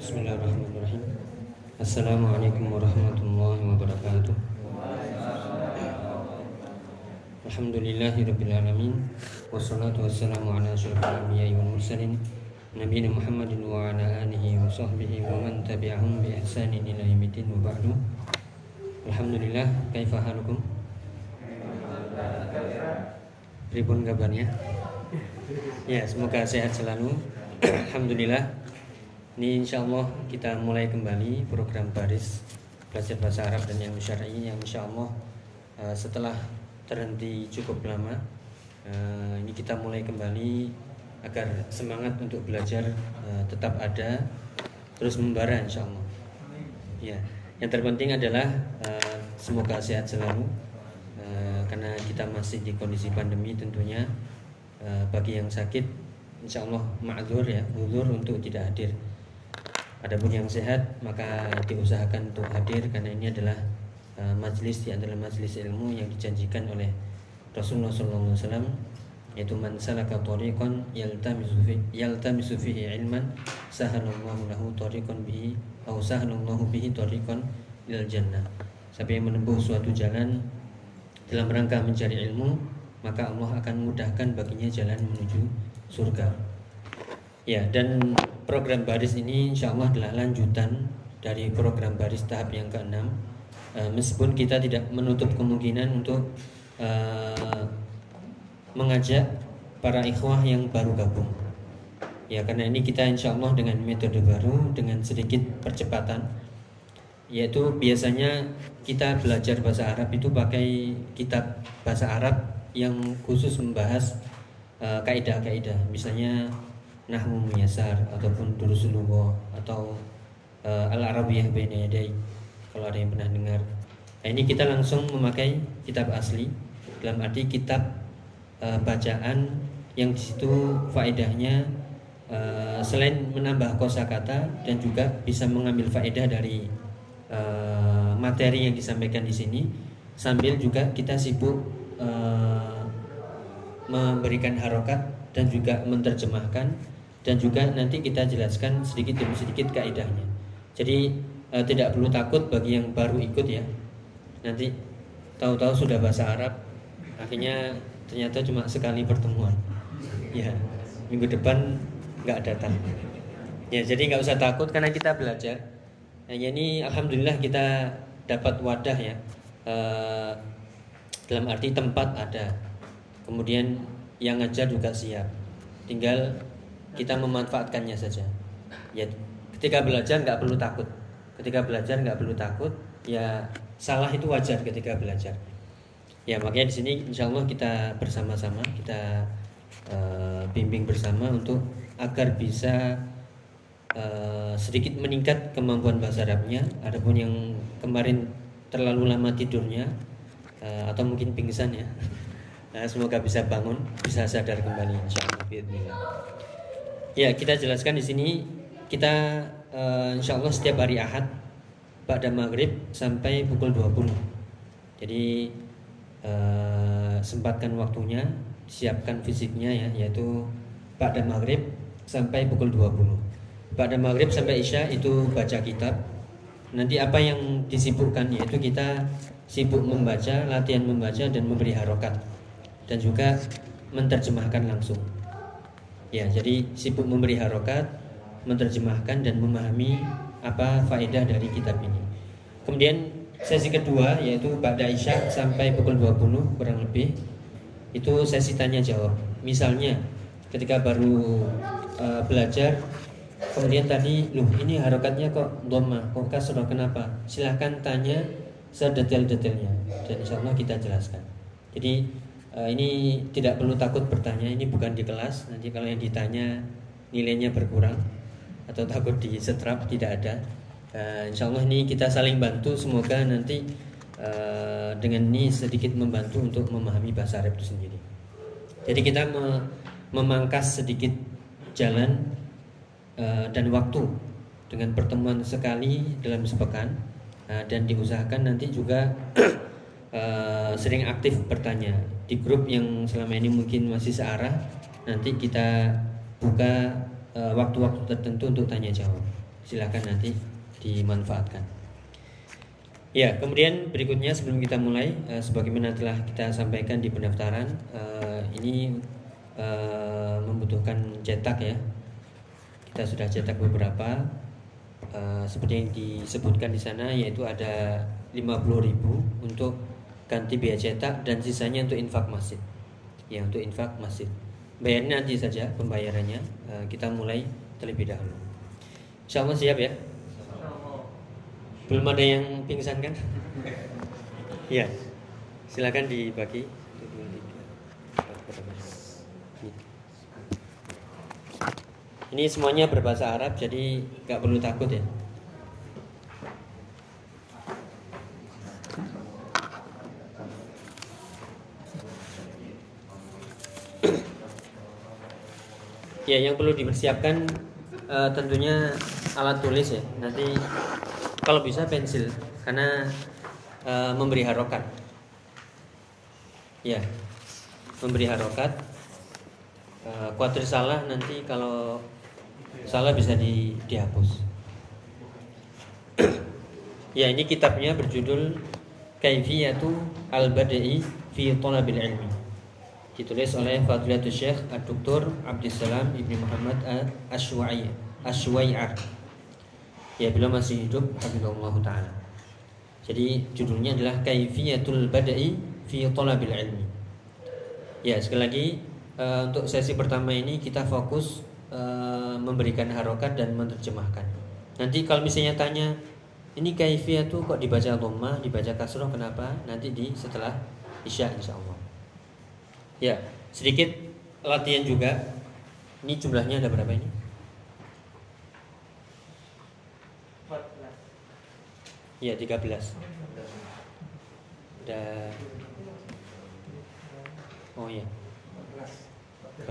Bismillahirrahmanirrahim. Assalamualaikum warahmatullahi wabarakatuh. Alhamdulillahi alamin wassalatu wassalamu ala asyrafil anbiya'i wal mursalin nabiyina Muhammadin wa ala alihi wa sahbihi wa man tabi'ahum bi ihsanin ila yaumiddin wa ba'du. Alhamdulillah, kaifa halukum? Ribun kabarnya? Ya, semoga sehat selalu. Alhamdulillah. Ini insya Allah kita mulai kembali program baris belajar bahasa Arab dan yang syar'i yang insya Allah uh, setelah terhenti cukup lama uh, ini kita mulai kembali agar semangat untuk belajar uh, tetap ada terus membara insya Allah. Ya, yang terpenting adalah semoga sehat selalu karena kita masih di kondisi pandemi tentunya bagi yang sakit insya Allah ma'zur ya, uzur untuk tidak hadir. Adapun yang sehat maka diusahakan untuk hadir karena ini adalah uh, majlis di antara majlis ilmu yang dijanjikan oleh Rasulullah SAW yaitu man salaka tariqan yaltamisu fi yaltamisu fihi ilman sahalallahu lahu tariqan bihi atau sahalallahu bihi tariqan ilal jannah. Siapa yang menempuh suatu jalan dalam rangka mencari ilmu maka Allah akan mudahkan baginya jalan menuju surga. Ya, dan program baris ini insya Allah adalah lanjutan dari program baris tahap yang keenam. Uh, meskipun kita tidak menutup kemungkinan untuk uh, mengajak para ikhwah yang baru gabung. Ya, karena ini kita insya Allah dengan metode baru, dengan sedikit percepatan, yaitu biasanya kita belajar bahasa Arab itu pakai kitab bahasa Arab yang khusus membahas uh, kaidah-kaidah, misalnya nahwu muyasar ataupun durusul atau uh, al arabiyah baina kalau ada yang pernah dengar. Nah, ini kita langsung memakai kitab asli. Dalam arti kitab uh, bacaan yang di situ faedahnya uh, selain menambah kosakata dan juga bisa mengambil faedah dari uh, materi yang disampaikan di sini sambil juga kita sibuk uh, memberikan harokat dan juga menerjemahkan dan juga nanti kita jelaskan sedikit demi sedikit kaidahnya. Jadi e, tidak perlu takut bagi yang baru ikut ya. Nanti tahu-tahu sudah bahasa Arab, akhirnya ternyata cuma sekali pertemuan. Ya, minggu depan nggak datang. Ya, jadi nggak usah takut karena kita belajar. Nah, ini alhamdulillah kita dapat wadah ya. E, dalam arti tempat ada. Kemudian yang ngajar juga siap. Tinggal kita memanfaatkannya saja. Ya, ketika belajar nggak perlu takut. Ketika belajar nggak perlu takut. Ya salah itu wajar ketika belajar. Ya makanya di sini insya Allah kita bersama-sama kita uh, bimbing bersama untuk agar bisa uh, sedikit meningkat kemampuan bahasa Arabnya. Adapun yang kemarin terlalu lama tidurnya uh, atau mungkin pingsan ya. Nah, semoga bisa bangun, bisa sadar kembali insya Allah. Ya, kita jelaskan di sini kita uh, insya Allah setiap hari Ahad pada maghrib sampai pukul 20. Jadi uh, sempatkan waktunya, siapkan fisiknya ya, yaitu pada maghrib sampai pukul 20. Pada maghrib sampai isya itu baca kitab. Nanti apa yang disibukkan yaitu kita sibuk membaca, latihan membaca dan memberi harokat dan juga menerjemahkan langsung. Ya, jadi sibuk memberi harokat, menerjemahkan dan memahami apa faedah dari kitab ini. Kemudian sesi kedua yaitu pada Isya sampai pukul 20 kurang lebih itu sesi tanya jawab. Misalnya ketika baru uh, belajar kemudian tadi loh ini harokatnya kok doma kok kasroh kenapa silahkan tanya sedetail-detailnya dan insya Allah kita jelaskan jadi uh, ini tidak perlu takut bertanya ini bukan di kelas. Nanti kalau yang ditanya nilainya berkurang atau takut di setrap tidak ada. Uh, insya Allah ini kita saling bantu. Semoga nanti uh, dengan ini sedikit membantu untuk memahami bahasa Arab itu sendiri. Jadi kita me memangkas sedikit jalan uh, dan waktu dengan pertemuan sekali dalam sepekan. Uh, dan diusahakan nanti juga uh, sering aktif bertanya di grup yang selama ini mungkin masih searah nanti kita buka eh, waktu-waktu tertentu untuk tanya jawab. Silakan nanti dimanfaatkan. Ya, kemudian berikutnya sebelum kita mulai, uh, sebagaimana telah kita sampaikan di pendaftaran, uh, ini uh, membutuhkan cetak ya. Kita sudah cetak beberapa, uh, seperti yang disebutkan di sana, yaitu ada 50.000 untuk ganti biaya cetak dan sisanya untuk infak masjid. Ya, untuk infak masjid. Bayarnya nanti saja pembayarannya. Uh, kita mulai terlebih dahulu. Insya Allah siap ya. Belum ada yang pingsan kan? Iya. Silakan dibagi. Ini semuanya berbahasa Arab, jadi nggak perlu takut ya. Ya, yang perlu dipersiapkan uh, tentunya alat tulis ya. Nanti kalau bisa pensil karena e, memberi harokat. Ya memberi harokat. E, kuatir salah nanti kalau salah bisa di, dihapus. Ya ini kitabnya berjudul Kaifiyatu Al-Bada'i fi Thalabil Ilmi ditulis oleh Fadilatul Syekh Ad-Doktor Abdissalam Ibni Muhammad Ashwai'ar ya beliau masih hidup hafizallahu taala. Jadi judulnya adalah Kaifiyatul Bada'i fi Thalabil Ilmi. Ya, sekali lagi uh, untuk sesi pertama ini kita fokus uh, memberikan harokat dan menerjemahkan. Nanti kalau misalnya tanya ini kaifiyah tuh kok dibaca dhamma, dibaca kasroh kenapa? Nanti di setelah Isya insyaallah. Ya, sedikit latihan juga. Ini jumlahnya ada berapa ini? Iya 13 Ada Oh iya. 18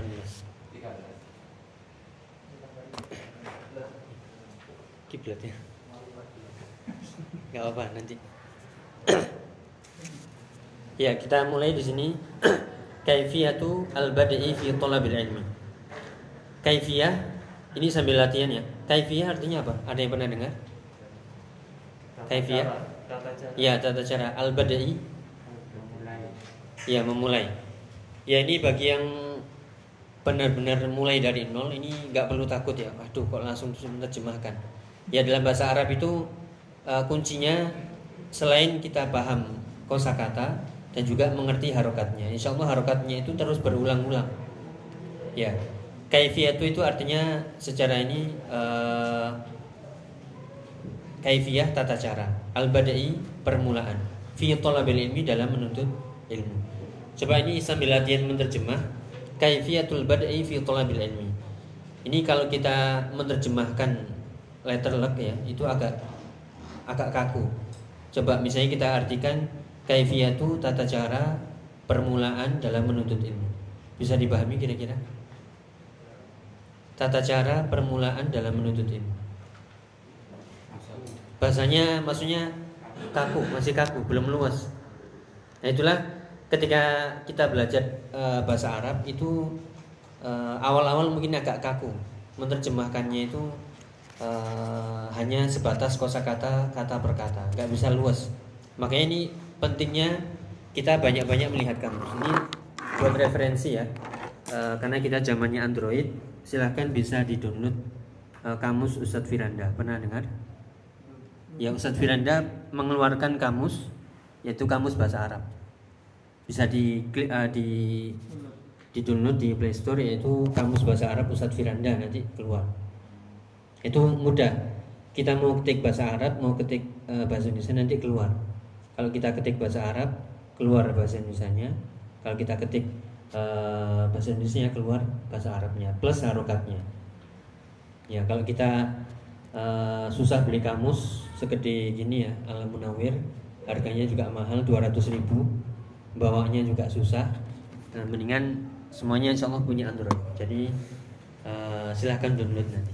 Kiblatnya. Gak apa-apa nanti. Ya kita mulai di sini Kaifiyatu al-bada'i fi talabil ilmi. Kaifiyah Ini sambil latihan ya. Kaifiyah artinya apa? Ada yang pernah dengar? kaifiyah? ya tata cara. Al-badai ya memulai. Ya ini bagi yang benar-benar mulai dari nol ini nggak perlu takut ya. Aduh kok langsung menerjemahkan ya dalam bahasa Arab itu uh, kuncinya selain kita paham kosakata dan juga mengerti harokatnya. Insya Allah harokatnya itu terus berulang-ulang. Ya kaifiyah itu artinya secara ini uh, kaifiyah tata cara. Al-badai permulaan. Fi talabil ilmi dalam menuntut ilmu. Coba ini sambil latihan menerjemah. Kaifiyatul badai fi talabil ilmi. Ini kalau kita menerjemahkan letter luck ya itu agak agak kaku. Coba misalnya kita artikan kaifiyatu tata cara permulaan dalam menuntut ilmu. Bisa dipahami kira-kira? Tata cara permulaan dalam menuntut ilmu. Bahasanya maksudnya kaku masih kaku belum luas nah itulah ketika kita belajar uh, bahasa Arab itu uh, awal-awal mungkin agak kaku. Menerjemahkannya itu uh, hanya sebatas kosakata kata per kata. Nggak bisa luas. Makanya ini pentingnya kita banyak-banyak melihat kamus ini buat referensi ya. Uh, karena kita zamannya Android silahkan bisa di download uh, kamus Ustadz Firanda. Pernah dengar? Ya Ustadz Firanda mengeluarkan kamus yaitu kamus bahasa Arab. Bisa di uh, di di download di Play Store yaitu kamus bahasa Arab Ustadz Firanda. Nanti keluar. Itu mudah. Kita mau ketik bahasa Arab mau ketik uh, bahasa Indonesia nanti keluar kalau kita ketik bahasa Arab keluar bahasa Indonesia-nya. Kalau kita ketik uh, bahasa Indonesia keluar bahasa Arabnya plus harokatnya. Ya kalau kita uh, susah beli kamus segede gini ya Al Munawir harganya juga mahal 200 ribu bawanya juga susah. Nah, mendingan semuanya insya Allah punya Android. Jadi uh, silahkan download nanti.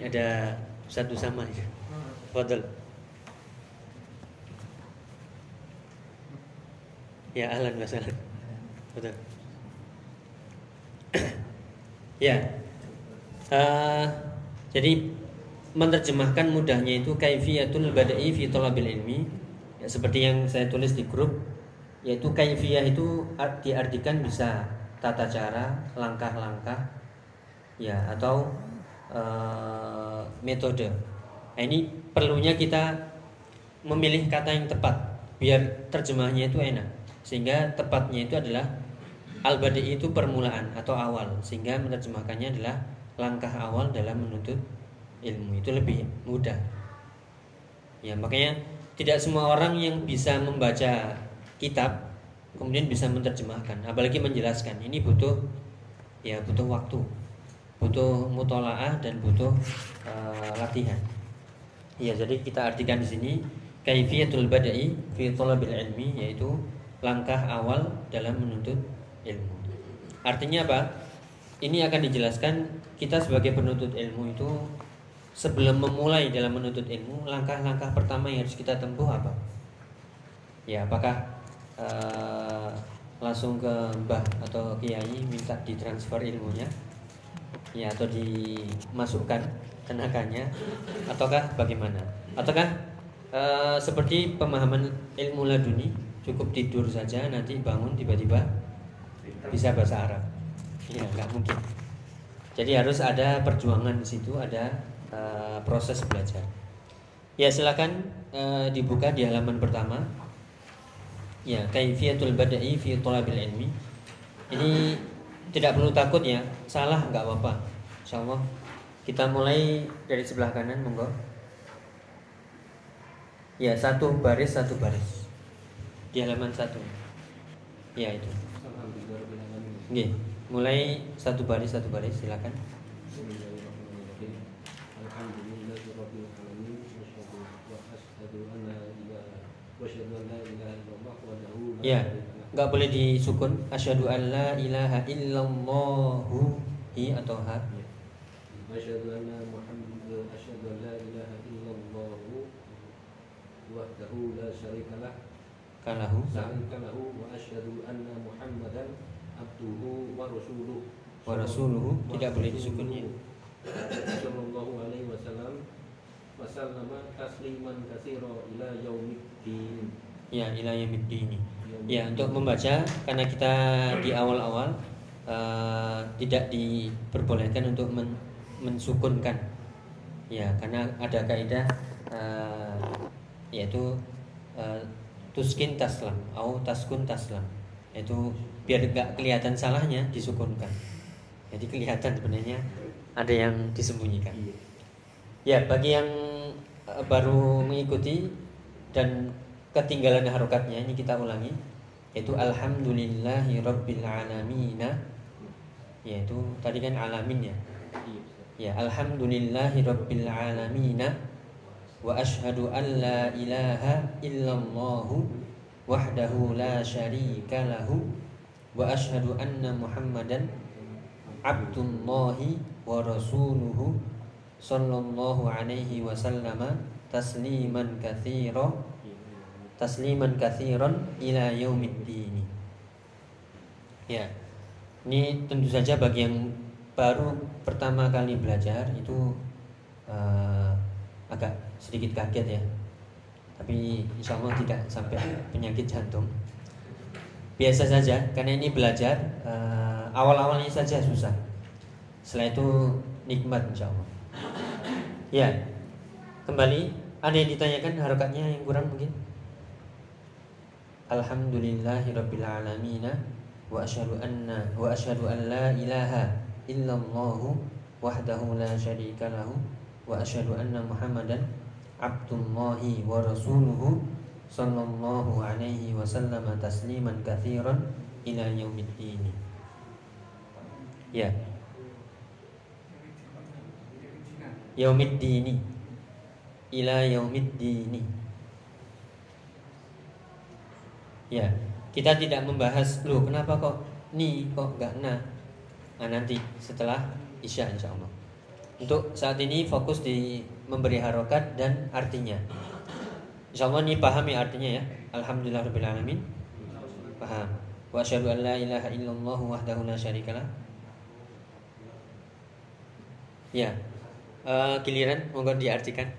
Ada satu sama ya. Fadl ya ahlan wa betul. Ya. Uh, jadi menerjemahkan mudahnya itu kaifiyatul bada'i fi talabil ilmi ya, seperti yang saya tulis di grup yaitu kaifiyah itu diartikan bisa tata cara langkah-langkah ya atau uh, metode. Nah, ini perlunya kita memilih kata yang tepat biar terjemahnya itu enak sehingga tepatnya itu adalah al badi itu permulaan atau awal. Sehingga menerjemahkannya adalah langkah awal dalam menuntut ilmu. Itu lebih mudah. Ya makanya tidak semua orang yang bisa membaca kitab kemudian bisa menerjemahkan. Apalagi menjelaskan. Ini butuh ya butuh waktu. Butuh mutolaah dan butuh uh, latihan. Ya jadi kita artikan di sini kaifiyatul badai fi talabil ilmi yaitu langkah awal dalam menuntut ilmu artinya apa ini akan dijelaskan kita sebagai penuntut ilmu itu sebelum memulai dalam menuntut ilmu, langkah-langkah pertama yang harus kita tempuh apa? Ya, apakah uh, langsung ke mbah atau kiai minta ditransfer ilmunya? Ya, atau dimasukkan tenaganya ataukah bagaimana? Ataukah uh, seperti pemahaman ilmu laduni, cukup tidur saja nanti bangun tiba-tiba bisa bahasa Arab? Ya, nggak mungkin. Jadi harus ada perjuangan di situ, ada uh, proses belajar. Ya silakan uh, dibuka di halaman pertama. Ya, kaifiyatul bada'i fi thalabil ilmi. Ini tidak perlu takut ya, salah nggak apa-apa. Insyaallah kita mulai dari sebelah kanan monggo. Ya, satu baris satu baris. Di halaman satu. Ya itu. Oke, mulai satu baris satu baris silakan. Ya, nggak boleh disukun. Asyhadu an la ilaha illallah hi atau ha. Asyhadu anna Muhammad asyhadu an la ilaha illallah wahdahu la syarika lah. Kalahu. Kalahu wa asyhadu anna Muhammadan abduhu wa rasuluhu. Wa rasuluhu tidak boleh disukunnya. Sallallahu alaihi wasallam wasallama tasliman katsira ila yaumiddin. Ya, ila yaumiddin. Ya untuk membaca karena kita di awal-awal uh, tidak diperbolehkan untuk men mensukunkan ya karena ada kaidah uh, yaitu uh, tuskin taslam atau taskun taslam. Yaitu biar gak kelihatan salahnya disukunkan. Jadi kelihatan sebenarnya ada yang disembunyikan. Ya bagi yang baru mengikuti dan ketinggalan harokatnya ini kita ulangi yaitu alhamdulillahi rabbil alamin yaitu tadi kan alamin ya? Ya alhamdulillahi rabbil alamin wa ashhadu an la ilaha illallah wahdahu la syarika lahu wa ashhadu anna muhammadan abdullahi wa rasuluhu sallallahu alaihi wasallam tasliman katsira tasliman kathiran ila yaumiddini. Ya. Ini tentu saja bagi yang baru pertama kali belajar itu uh, agak sedikit kaget ya. Tapi insya Allah tidak sampai penyakit jantung. Biasa saja karena ini belajar uh, awal-awalnya saja susah. Setelah itu nikmat insya Allah. Ya, kembali ada yang ditanyakan harokatnya yang kurang mungkin? Alhamdulillahi Rabbil Alamin Wa ashadu anna Wa ashadu an la ilaha illallah Wahdahu la syarika lahu Wa ashadu anna Muhammadan Abdullahi wa rasuluhu Sallallahu alaihi wasallam Tasliman kathiran Ila yaumiddini Ya Yaumiddini Ila yaumiddini Ya, kita tidak membahas loh kenapa kok ni kok enggak na. Nah, nanti setelah isya insya Allah. Untuk saat ini fokus di memberi harokat dan artinya. Insya Allah ini paham ya artinya ya. Alhamdulillah Rabbil Alamin. Paham. Wa asyhadu an la ilaha illallah wahdahu la syarikalah. Ya. Uh, giliran monggo diartikan.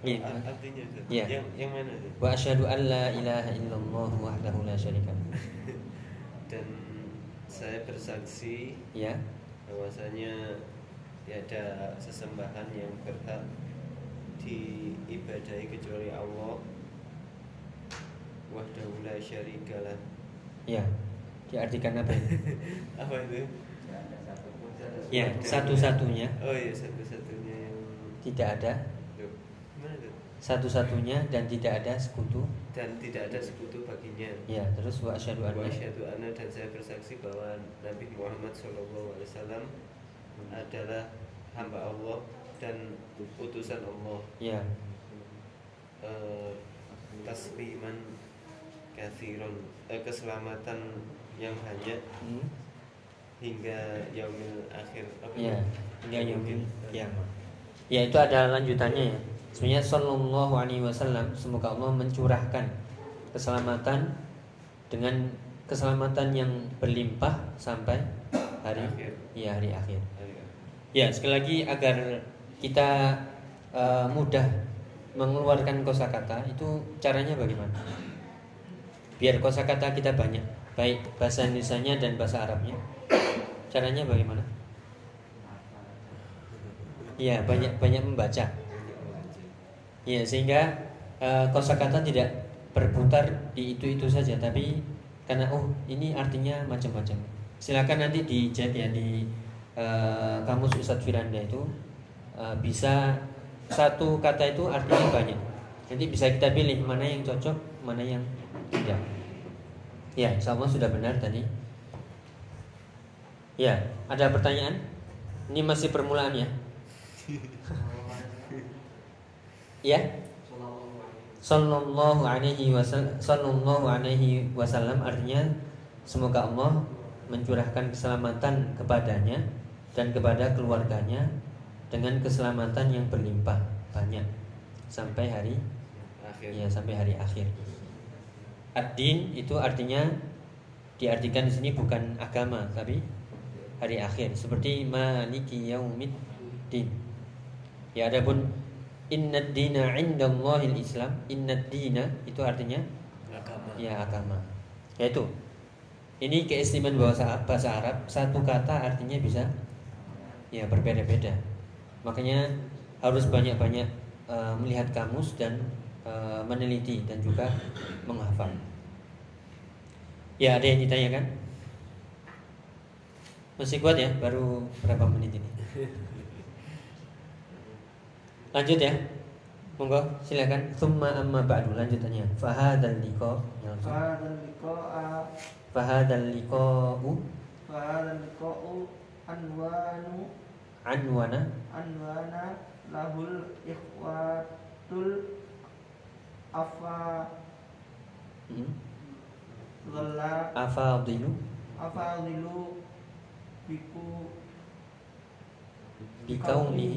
Gitu. Artinya. Ya. Yang yang mana itu? Wa asyhadu an la ilaha illallah wahdahu la syarika Dan saya bersaksi ya bahwasanya tiada sesembahan yang berhak diibadahi kecuali Allah wahdahu la syarikalah. Ya. Diartikan apa? Apa itu? Ya, satu-satunya Oh iya satu-satunya yang tidak ada satu-satunya dan tidak ada sekutu. Dan tidak ada sekutu baginya. Ya, terus wa asyhadu Wa anna asyhadu anna dan saya bersaksi bahwa Nabi Muhammad SAW adalah hamba Allah dan utusan Allah. ya Eh, tasliman kathiron eh, keselamatan yang banyak hmm, hingga yaumil akhir apa ya hingga yaumil kiamah. Ya itu ada lanjutannya ya. Sebenarnya sallallahu alaihi wasallam semoga Allah mencurahkan keselamatan dengan keselamatan yang berlimpah sampai hari Akhir. ya hari akhir. Ayo. Ya, sekali lagi agar kita eh, mudah mengeluarkan kosakata itu caranya bagaimana? Biar kosakata kita banyak, baik bahasa Indonesianya dan bahasa Arabnya. Caranya bagaimana? Ya, banyak-banyak membaca. Ya, sehingga eh, kosakata tidak berputar di itu-itu saja, tapi karena oh ini artinya macam-macam. Silakan nanti di ya di eh, kamus Ustadz Firanda itu eh, bisa satu kata itu artinya banyak. Nanti bisa kita pilih mana yang cocok, mana yang tidak. Ya, Allah sudah benar tadi. Ya, ada pertanyaan? Ini masih permulaan ya? ya? Sallallahu alaihi wasallam Sallallahu alaihi wasallam artinya semoga Allah mencurahkan keselamatan kepadanya dan kepada keluarganya dengan keselamatan yang berlimpah banyak sampai hari akhir ya sampai hari akhir. Ad-din itu artinya diartikan di sini bukan agama tapi hari akhir seperti maliki yaumiddin. Ya adapun inna dina indallahil islam inna dina itu artinya agama ya agama. Yaitu ini keistimewaan bahasa bahasa Arab satu kata artinya bisa ya berbeda-beda. Makanya harus banyak-banyak uh, melihat kamus dan uh, meneliti dan juga menghafal. Ya, ada yang ditanyakan? Masih kuat ya, baru berapa menit ini? Lanjut ya. Monggo, silakan. Thumma amma ba'du lanjutannya. Fahadal liqa. Fahadal liqa. Fahadal liqa'u. Fahadal liqa. anwanu عنوان. عنوان له الإخوات الأفا ظل أفاضل. أفاضل بكو بكونه.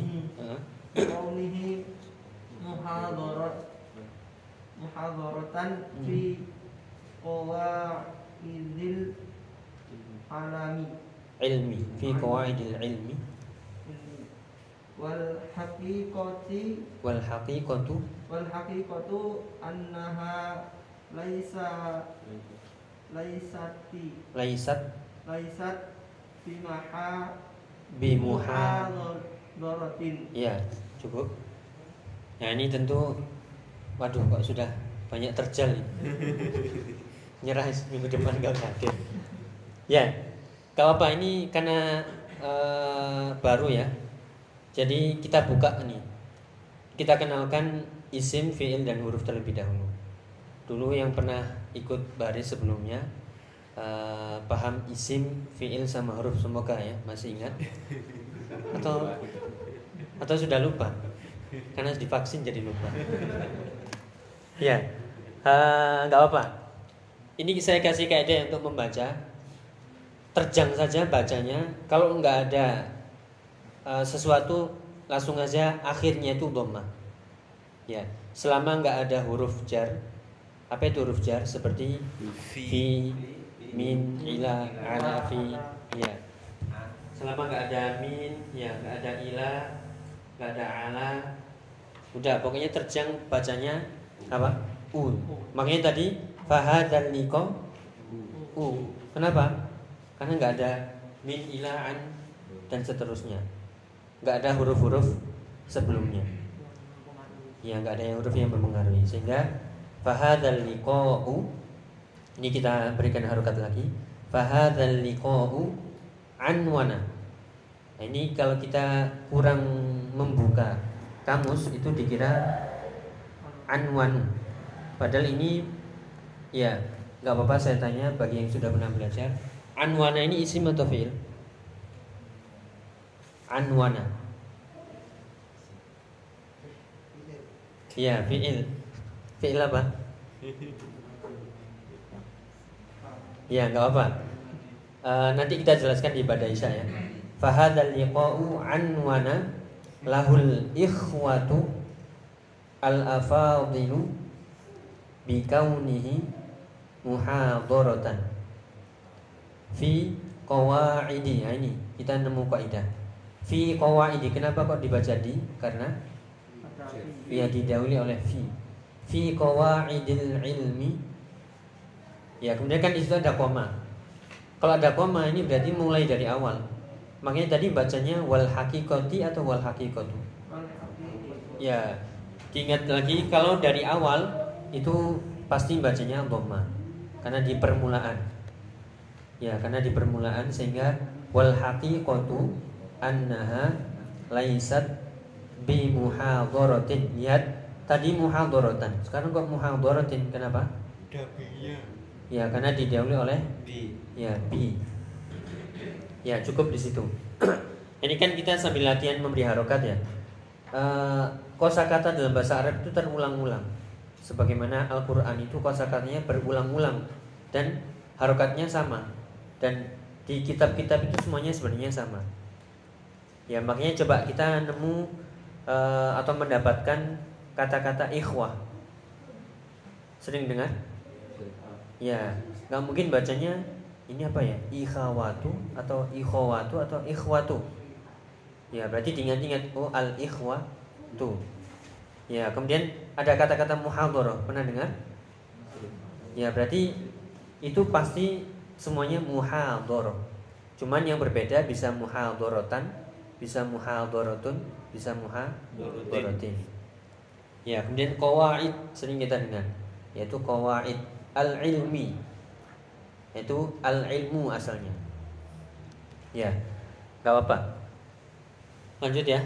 بكونه. محاضرة محاضرة في قواعد العلم علمي. في قواعد العلم. wal haqiqati wal haqiqatu wal haqiqatu annaha laisa laisati laisat laisat bimaha bimuha dorotin ya cukup. Nah ini tentu waduh kok sudah banyak terjal nyerah minggu depan gak hadir. Ya kalau apa ini karena uh, baru ya jadi kita buka nih kita kenalkan isim fiil dan huruf terlebih dahulu. Dulu yang pernah ikut baris sebelumnya eh, paham isim fiil sama huruf semoga ya masih ingat. Atau atau sudah lupa? Karena divaksin jadi lupa. Ya eh, nggak apa ini saya kasih kaidah untuk membaca. Terjang saja bacanya. Kalau nggak ada eh, sesuatu langsung aja akhirnya itu dhamma. Ya selama nggak ada huruf jar apa itu huruf jar? Seperti fi min ila ala fi. ya. Selama nggak ada min ya nggak ada ila nggak ada ala. Udah pokoknya terjang bacanya apa? U. Makanya tadi fahad dan niko u. Kenapa? Karena nggak ada min ila an dan seterusnya nggak ada huruf-huruf sebelumnya. Ya nggak ada yang huruf yang mempengaruhi. Sehingga fahadal liqa'u ini kita berikan harokat lagi. Fahadal liqa'u anwana nah, ini kalau kita kurang membuka kamus itu dikira anwan padahal ini ya nggak apa-apa saya tanya bagi yang sudah pernah belajar. Anwana ini isim atau anwana Iya, fi'il. Fi'il apa? Ya, nggak apa. Uh, nanti kita jelaskan di pada Isya ya. Fahadal liqa'u anwana lahul ikhwatu al afadilu bi kaunihi muhadaratan fi qawaidi nah, ini kita nemu kaidah fi qawaidi kenapa kok dibaca di? Karena ya didahului oleh fi. Fi qawaidil ilmi. Ya kemudian kan di situ ada koma. Kalau ada koma ini berarti mulai dari awal. Makanya tadi bacanya wal hakikoti atau wal hakikotu ya diingat lagi kalau dari awal itu pasti bacanya dhamma. Karena di permulaan. Ya karena di permulaan sehingga wal haqiqatu annaha laisat bi muhadharatin lihat tadi muhadharatan. Sekarang kok muhadharatin? Kenapa? Ya karena didahului oleh bi. Ya bi. Ya cukup di situ. Ini kan kita sambil latihan memberi harokat ya. Uh, kosakata dalam bahasa Arab itu terulang-ulang. Sebagaimana Al-Quran itu kosakatanya berulang-ulang. Dan harokatnya sama. Dan di kitab-kitab itu semuanya sebenarnya sama ya makanya coba kita nemu uh, atau mendapatkan kata-kata ikhwah. Sering dengar? Ya nggak mungkin bacanya ini apa ya? Ikhawatu atau ikhwatu atau ikhwatu. Ya berarti diingat-ingat oh al ikhwatu ya kemudian ada kata-kata muhadharah. Pernah dengar? Ya berarti itu pasti semuanya muhadharah. Cuman yang berbeda bisa muhadharatan bisa muhadharatun bisa muhadharatin ya kemudian qawaid sering kita dengar yaitu qawaid al ilmi yaitu al ilmu asalnya. Ya nggak apa-apa. Lanjut ya.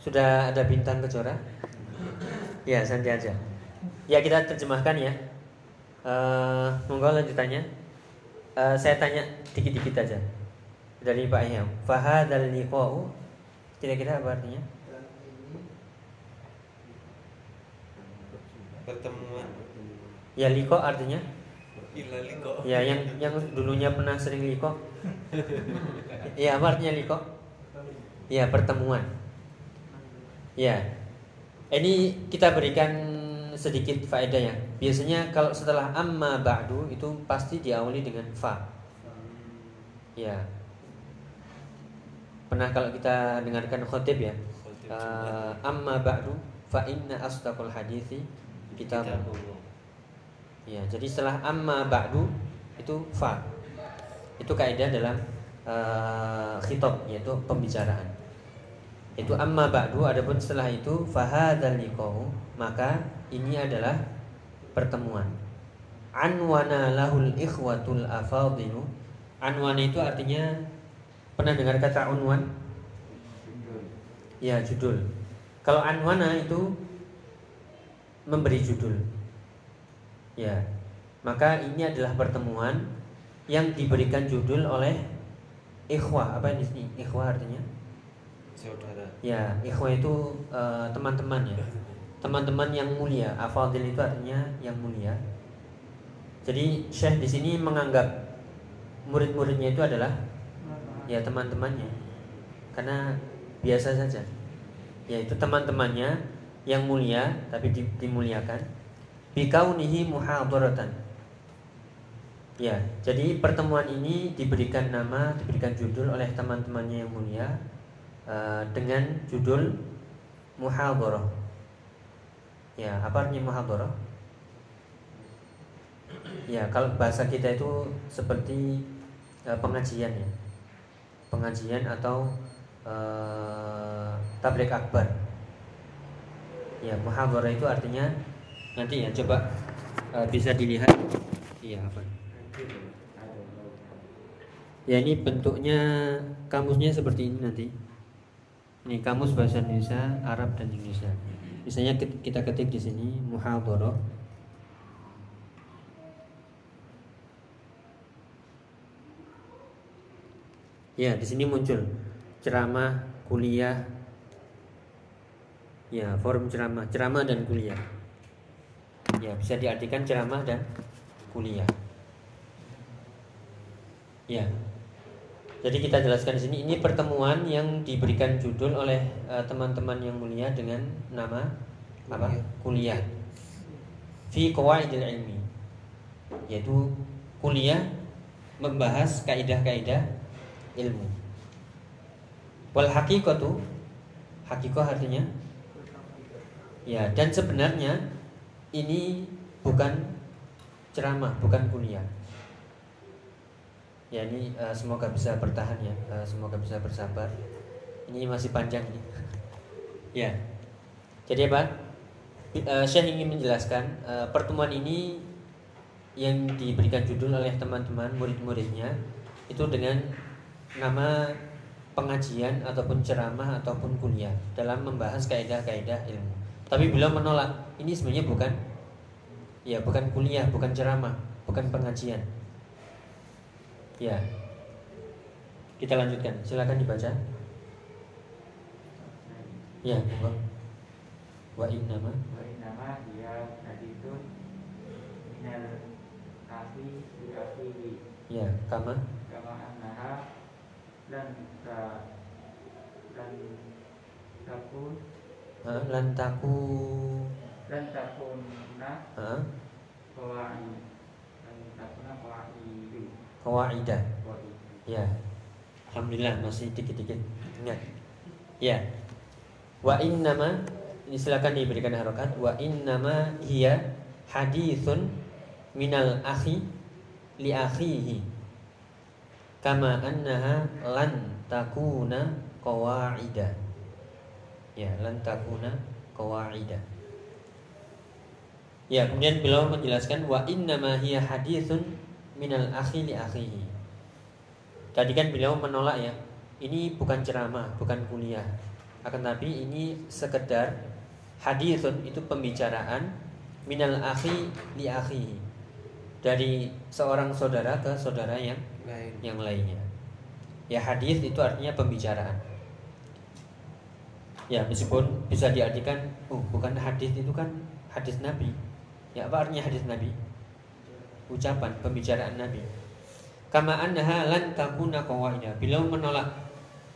Sudah ada bintang kejora? Ya santai aja. Ya kita terjemahkan ya. Uh, monggo lanjutannya. Uh, saya tanya dikit-dikit aja dari Pak Ihya fahadal liqa'u. Kira-kira apa artinya? Pertemuan. Ya liko artinya? Ila liko ya yang yang dulunya pernah sering liko ya apa artinya liko ya pertemuan. Ya. Ini kita berikan sedikit faedah ya. Biasanya kalau setelah amma ba'du itu pasti diawali dengan fa. Ya pernah kalau kita dengarkan khotib ya? Uh, amma ba'du fa inna asdaqul hadithi kita ya jadi setelah amma ba'du itu fa. Itu kaidah dalam uh, khitab yaitu pembicaraan. Itu amma ba'du adapun setelah itu fahadzal liqa'u maka ini adalah pertemuan. Anwana lahul ikhwatul afadilu. Anwana itu artinya pernah dengar kata unwan? Ya judul. Kalau anwana itu memberi judul. Ya maka ini adalah pertemuan yang diberikan judul oleh ikhwah apa ini? Ikhwah artinya? Saudara. Ya ikhwah itu eh, teman-teman ya. Teman-teman yang mulia. Afadil itu artinya yang mulia. Jadi syekh di sini menganggap murid-muridnya itu adalah ya teman-temannya karena biasa saja yaitu teman-temannya yang mulia tapi di- dimuliakan bikaunihi muhadaratan Ya, jadi pertemuan ini diberikan nama, diberikan judul oleh teman-temannya yang mulia uh, dengan judul muhadharah. Ya, apa artinya muhadharah? Ya, kalau bahasa kita itu seperti uh, pengajian ya. Pengajian atau uh, tablik akbar. Ya, muhadharah itu artinya nanti ya coba uh, bisa dilihat. Iya, apa? Ya ini bentuknya kamusnya seperti ini nanti. Ini kamus bahasa Indonesia, Arab dan Indonesia. Misalnya kita ketik di sini muhadharah. Ya, di sini muncul ceramah, kuliah. Ya, forum ceramah, ceramah dan kuliah. Ya, bisa diartikan ceramah dan kuliah. Ya. Jadi kita jelaskan di sini ini pertemuan yang diberikan judul oleh eh, teman-teman uh, yang mulia dengan nama apa? Kuliah. Fi qawaidil ilmi. Yaitu kuliah membahas kaidah-kaidah ilmu. Wal haqiqatu hakikoh artinya ya dan sebenarnya ini bukan ceramah, bukan kuliah. Ya ini uh, semoga bisa bertahan ya uh, semoga bisa bersabar. Ini masih panjang ini. Ya. Jadi apa? Uh, saya ingin menjelaskan pertemuan ini yang diberikan judul oleh teman-teman murid-muridnya itu dengan nama pengajian ataupun ceramah ataupun kuliah dalam membahas kaidah-kaidah ilmu tapi beliau menolak ini sebenarnya bukan ya bukan kuliah bukan ceramah bukan pengajian Ya. Kita lanjutkan. Silakan dibaca. Ya, monggo. Wa nama. Wa nama dia itu minal kafi Ya, kama. Kama annaha dan ta dan takun. Uh, lan taku lan takuna uh, kawai lan takuna kawai Kawaidah Ya. Alhamdulillah masih dikit-dikit. Ingat. Ya. Wa innama Ini silakan diberikan harokat. Wa innama hiya hadithun Minal akhi Li akhihi Kama annaha lan takuna Kawaida Ya lan takuna Kawaida Ya kemudian beliau menjelaskan Wa innama hiya hadithun minal akhi li akhihi. Tadi kan beliau menolak ya. Ini bukan ceramah, bukan kuliah. Akan tapi ini sekedar hadithun itu pembicaraan minal akhi li akhihi. Dari seorang saudara ke saudara yang Lain. yang lainnya. Ya hadis itu artinya pembicaraan. Ya meskipun bisa diartikan, oh bukan hadis itu kan hadis Nabi. Ya apa artinya hadis Nabi? ucapan pembicaraan Nabi. Kama annaha lan takuna. Beliau menolak.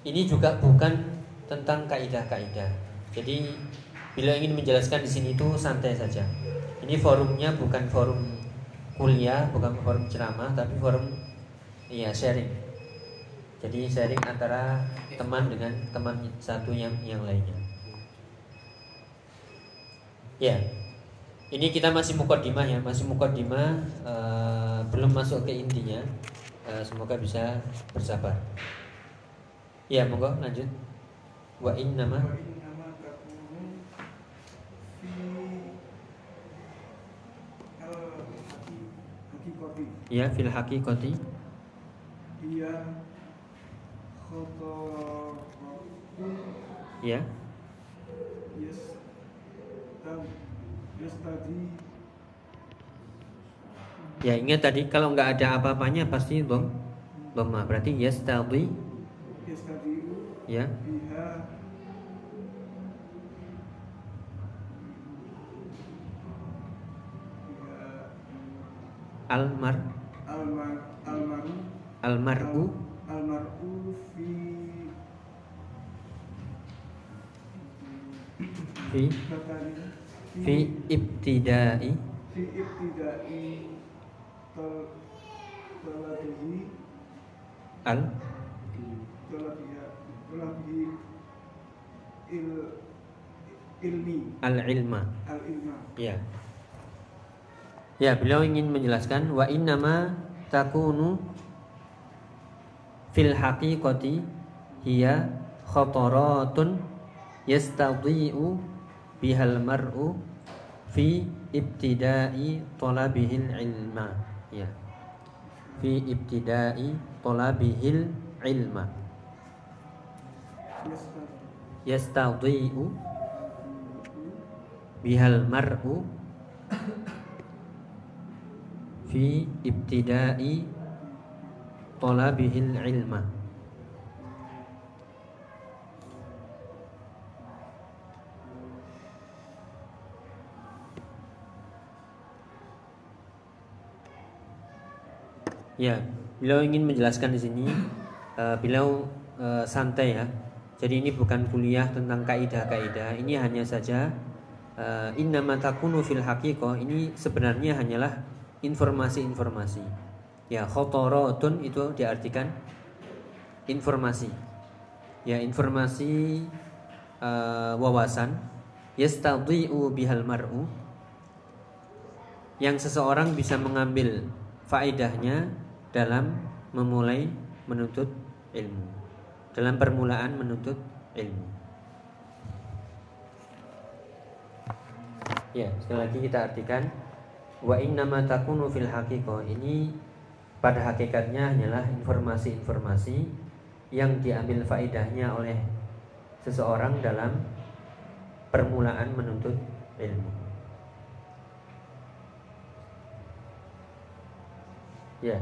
Ini juga bukan tentang kaidah-kaidah. Jadi beliau ingin menjelaskan di sini itu santai saja. Ini forumnya bukan forum kuliah, bukan forum ceramah, tapi forum iya sharing. Jadi sharing antara teman dengan teman satu yang yang lainnya. Ya, ini kita masih mukodimah ya, masih mukodimah uh, belum masuk ke intinya. Uh, semoga bisa bersabar. Ya, monggo lanjut. Wa in nama Ya, fil haqiqati. Iya. Ya. Yes. Ya ingat tadi kalau nggak ada apa-apanya pasti dom doma berarti yes tadi ya almar. Almar almaru almaru almaru fi. Fi. Fi ibtidai. Fi ibtidai talabihi. Al. Talabiya talabihi il ilmi. Al ilma al ilma ya ya beliau ingin menjelaskan wa innama takunu fil haqiqati hiya khataratun yastadhi'u bihal mar'u fi ibtida'i talabihil ilma. Ya. Fi ibtida'i talabihil ilma. Yastad yastadhi'u bihal mar'u fi ibtida'i talabihil ilma Ya, beliau ingin menjelaskan di sini, eh, beliau eh, santai ya. Jadi ini bukan kuliah tentang kaidah-kaidah. Ini hanya saja uh, innama takunu fil haqiqah ini sebenarnya hanyalah informasi-informasi. Ya, khotorotun itu diartikan informasi. Ya, informasi uh, wawasan yastadhi'u bihal mar'u yang seseorang bisa mengambil faedahnya dalam memulai menuntut ilmu. Dalam permulaan menuntut ilmu. Ya, sekali lagi kita artikan wa innama takunu fil haqiqah ini pada hakikatnya hanyalah informasi-informasi yang diambil faedahnya oleh seseorang dalam permulaan menuntut ilmu. Ya.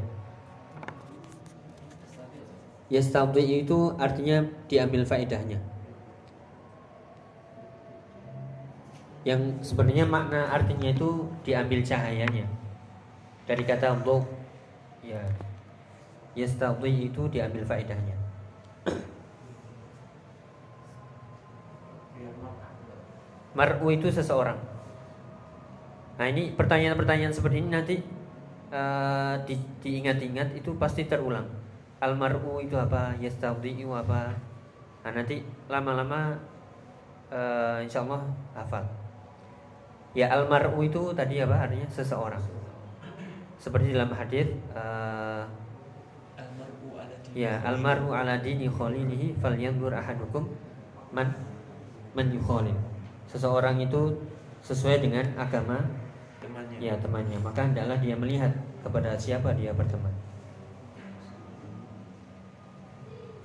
Yastadhi itu artinya diambil faedahnya. Yang sebenarnya makna artinya itu diambil cahayanya. Dari kata untuk ya. Yastadhi itu diambil faedahnya. Mar'u itu seseorang. Nah ini pertanyaan-pertanyaan seperti ini nanti uh, di, diingat-ingat itu pasti terulang. Almaru itu apa? Yastadhi'u apa? Nah nanti lama-lama uh, insya Allah hafal. Ya almaru itu tadi apa artinya? Seseorang. Seperti dalam hadis uh, Ya almaru ala dini khalilihi falyanzur ahadukum man man yukhalil. Seseorang itu sesuai dengan agama temannya. ya temannya. Maka hendaklah dia melihat kepada siapa dia berteman.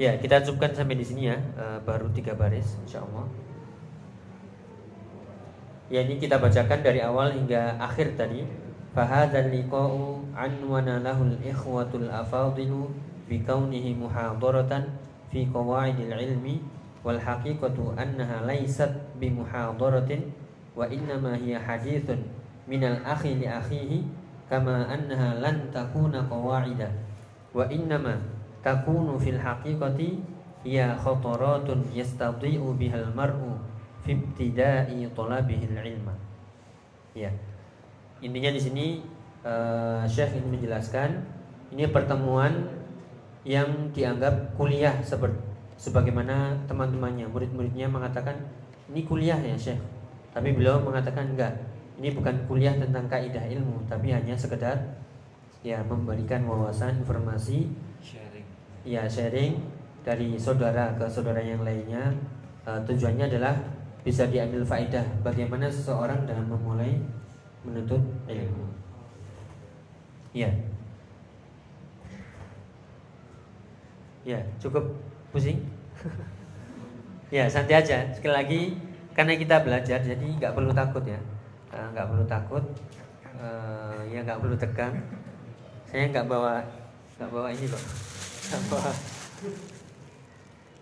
Ya kita cukupkan sampai di sini ya. Eh, baru tiga baris insya Allah ya ini kita bacakan dari awal hingga akhir tadi. Fahadzal liqa'u anwana lahul ikhwatul afadilu bikaunihi muhadaratan fi qawaidil ilmi wal haqiqatu annaha laysat bi muhadaratin wa innama hiya hadithun minal akhi li akhihi kama annaha lan takuna qawaida. Wa innama takunu fil haqiqati hiya khataratun yastadhi'u bihal mar'u fi ibtida'i talabihil ilma ya. Intinya di sini eh, Syekh ingin menjelaskan ini pertemuan yang dianggap kuliah seperti sebagaimana teman-temannya murid-muridnya mengatakan ini kuliah ya Syekh. Tapi beliau mengatakan enggak ini bukan kuliah tentang kaidah ilmu tapi hanya sekedar ya memberikan wawasan informasi sharing. ya sharing dari saudara ke saudara yang lainnya. Eh, tujuannya adalah bisa diambil faedah bagaimana seseorang dalam memulai menuntut ilmu. Ya ya cukup pusing. Ya santai aja. Sekali lagi karena kita belajar jadi nggak perlu takut ya. Eh, nggak perlu takut. Eh, ya nggak perlu tegang. Saya nggak bawa nggak bawa ini bawa.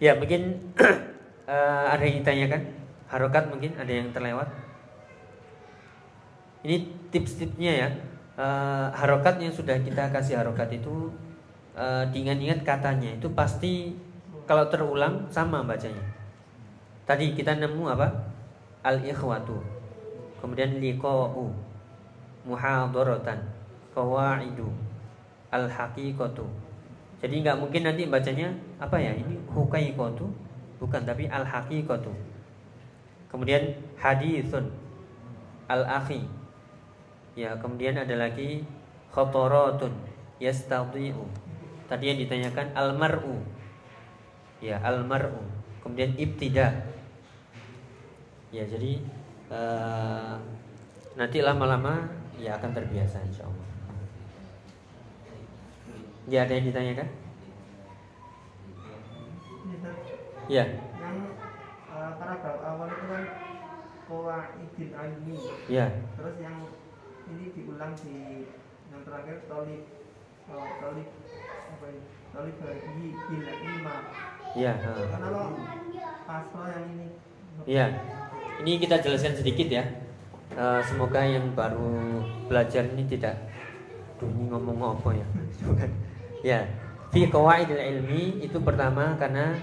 Ya mungkin eh, ada yang ditanyakan harokat mungkin ada yang terlewat. Ini tips-tipsnya ya. Eh, harokat yang sudah kita kasih harokat itu eh, diingat-ingat katanya. Itu pasti kalau terulang sama bacanya. Tadi kita nemu apa? Al ikhwatu kemudian liqa'u. Muhadaratan qawaidu. Al haqiqatu. Jadi nggak mungkin nanti bacanya apa ya? Ini huqaiqatu. Bukan tapi al haqiqatu. Kemudian hadithun al akhi. Ya, kemudian ada lagi khataratun yastadhi'u. Tadi yang ditanyakan al mar'u. Ya, al mar'u. Kemudian ibtida. Ya, jadi uh, nanti lama-lama ya akan terbiasa insya Allah. Ya ada yang ditanyakan? Ya. Paragraf awal itu kan Qawaidil ilmi. Ya. Terus yang ini diulang di yang terakhir tolib oh, tolib apa ini? Tolib bagi bil ilma. Ya. Kenapa pasro yang ini? Ya. Ini kita jelaskan sedikit ya. Uh, semoga yang baru belajar ini tidak Duh, ini ngomong apa ya? ya. Fi qawaidil ilmi itu pertama karena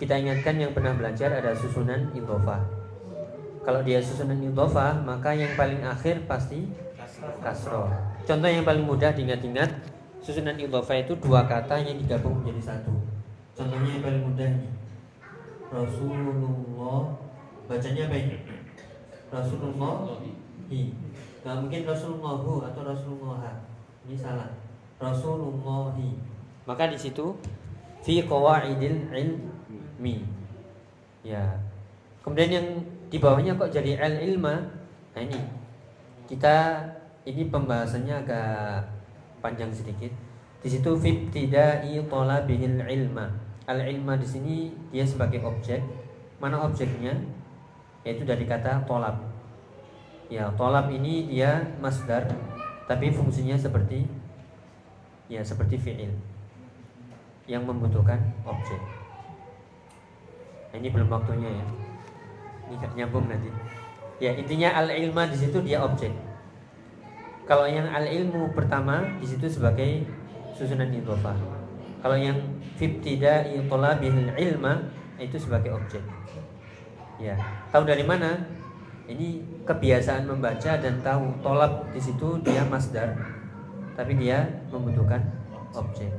kita ingatkan yang pernah belajar ada susunan idhofah. Kalau dia susunan idhofah, maka yang paling akhir pasti kasroh. Contoh yang paling mudah diingat-ingat, susunan idhofah itu dua kata yang digabung menjadi satu. Contohnya yang paling mudah ini. Rasulullah bacanya apa ini? Rasulullah. Gak mungkin Rasulullahu atau Rasulullah. Ini salah. Rasulullahi. Maka di situ fi qawaidil ilmi. Ya. Kemudian yang di bawahnya kok jadi al ilma? Nah ini kita ini pembahasannya agak panjang sedikit. Di situ fit tidai talabihil ilma. Al ilma di sini dia sebagai objek. Mana objeknya? Yaitu dari kata tolab. Ya, tolab ini dia masdar, tapi fungsinya seperti ya seperti fiil yang membutuhkan objek. Ini belum waktunya ya. Ini gak nyambung nanti. Ya intinya al ilma di situ dia objek. Kalau yang al ilmu pertama di situ sebagai susunan idhofah. Kalau yang fibtida talabil ilma itu sebagai objek. Ya, tahu dari mana? Ini kebiasaan membaca dan tahu tolab di situ dia masdar, tapi dia membutuhkan objek.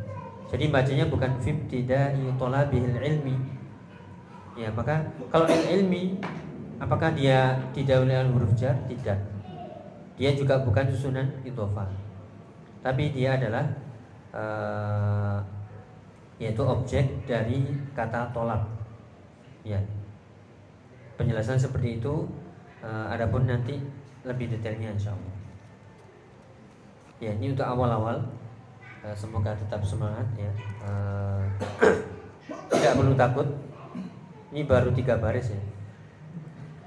Jadi bacanya bukan fibtida talabil ilmi. Ya, maka kalau ilmi apakah dia didahului oleh huruf jar? Tidak. Dia juga bukan susunan idhofah. Tapi dia adalah uh, yaitu objek dari kata tolak. Ya. Penjelasan seperti itu uh, adapun nanti lebih detailnya insya Allah. Ya, ini untuk awal-awal. Uh, semoga tetap semangat ya. Uh, tidak perlu takut. Ini baru tiga baris ya.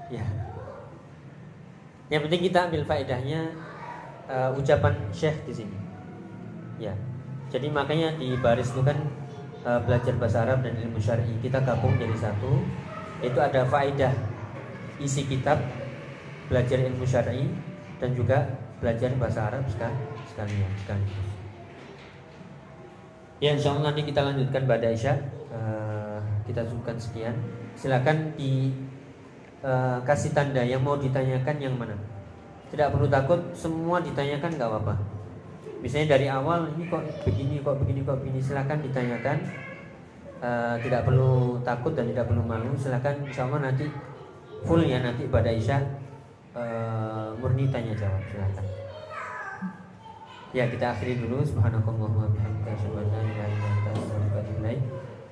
Ya. Yang penting kita ambil faedahnya uh, ucapan Syekh di sini. Ya. Jadi makanya di baris itu kan uh, belajar bahasa Arab dan ilmu syar'i kita gabung jadi satu. Itu ada faedah isi kitab belajar ilmu syar'i dan juga belajar bahasa Arab sekalian sekaligus. Ya insya Allah nanti kita lanjutkan pada Isya Kita cukupkan sekian. Silakan di uh, kasih tanda. Yang mau ditanyakan yang mana? Tidak perlu takut Semua ditanyakan nggak apa-apa. Misalnya dari awal ini kok begini kok begini kok begini Silakan ditanyakan. Uh, Tidak perlu takut dan tidak perlu malu. Silakan Allah nanti Full ya nanti pada Isya uh, Murni tanya jawab. Silakan. Ya kita akhiri dulu. Subhanakallahumma bihamdika asyhadu an la ilaha illa.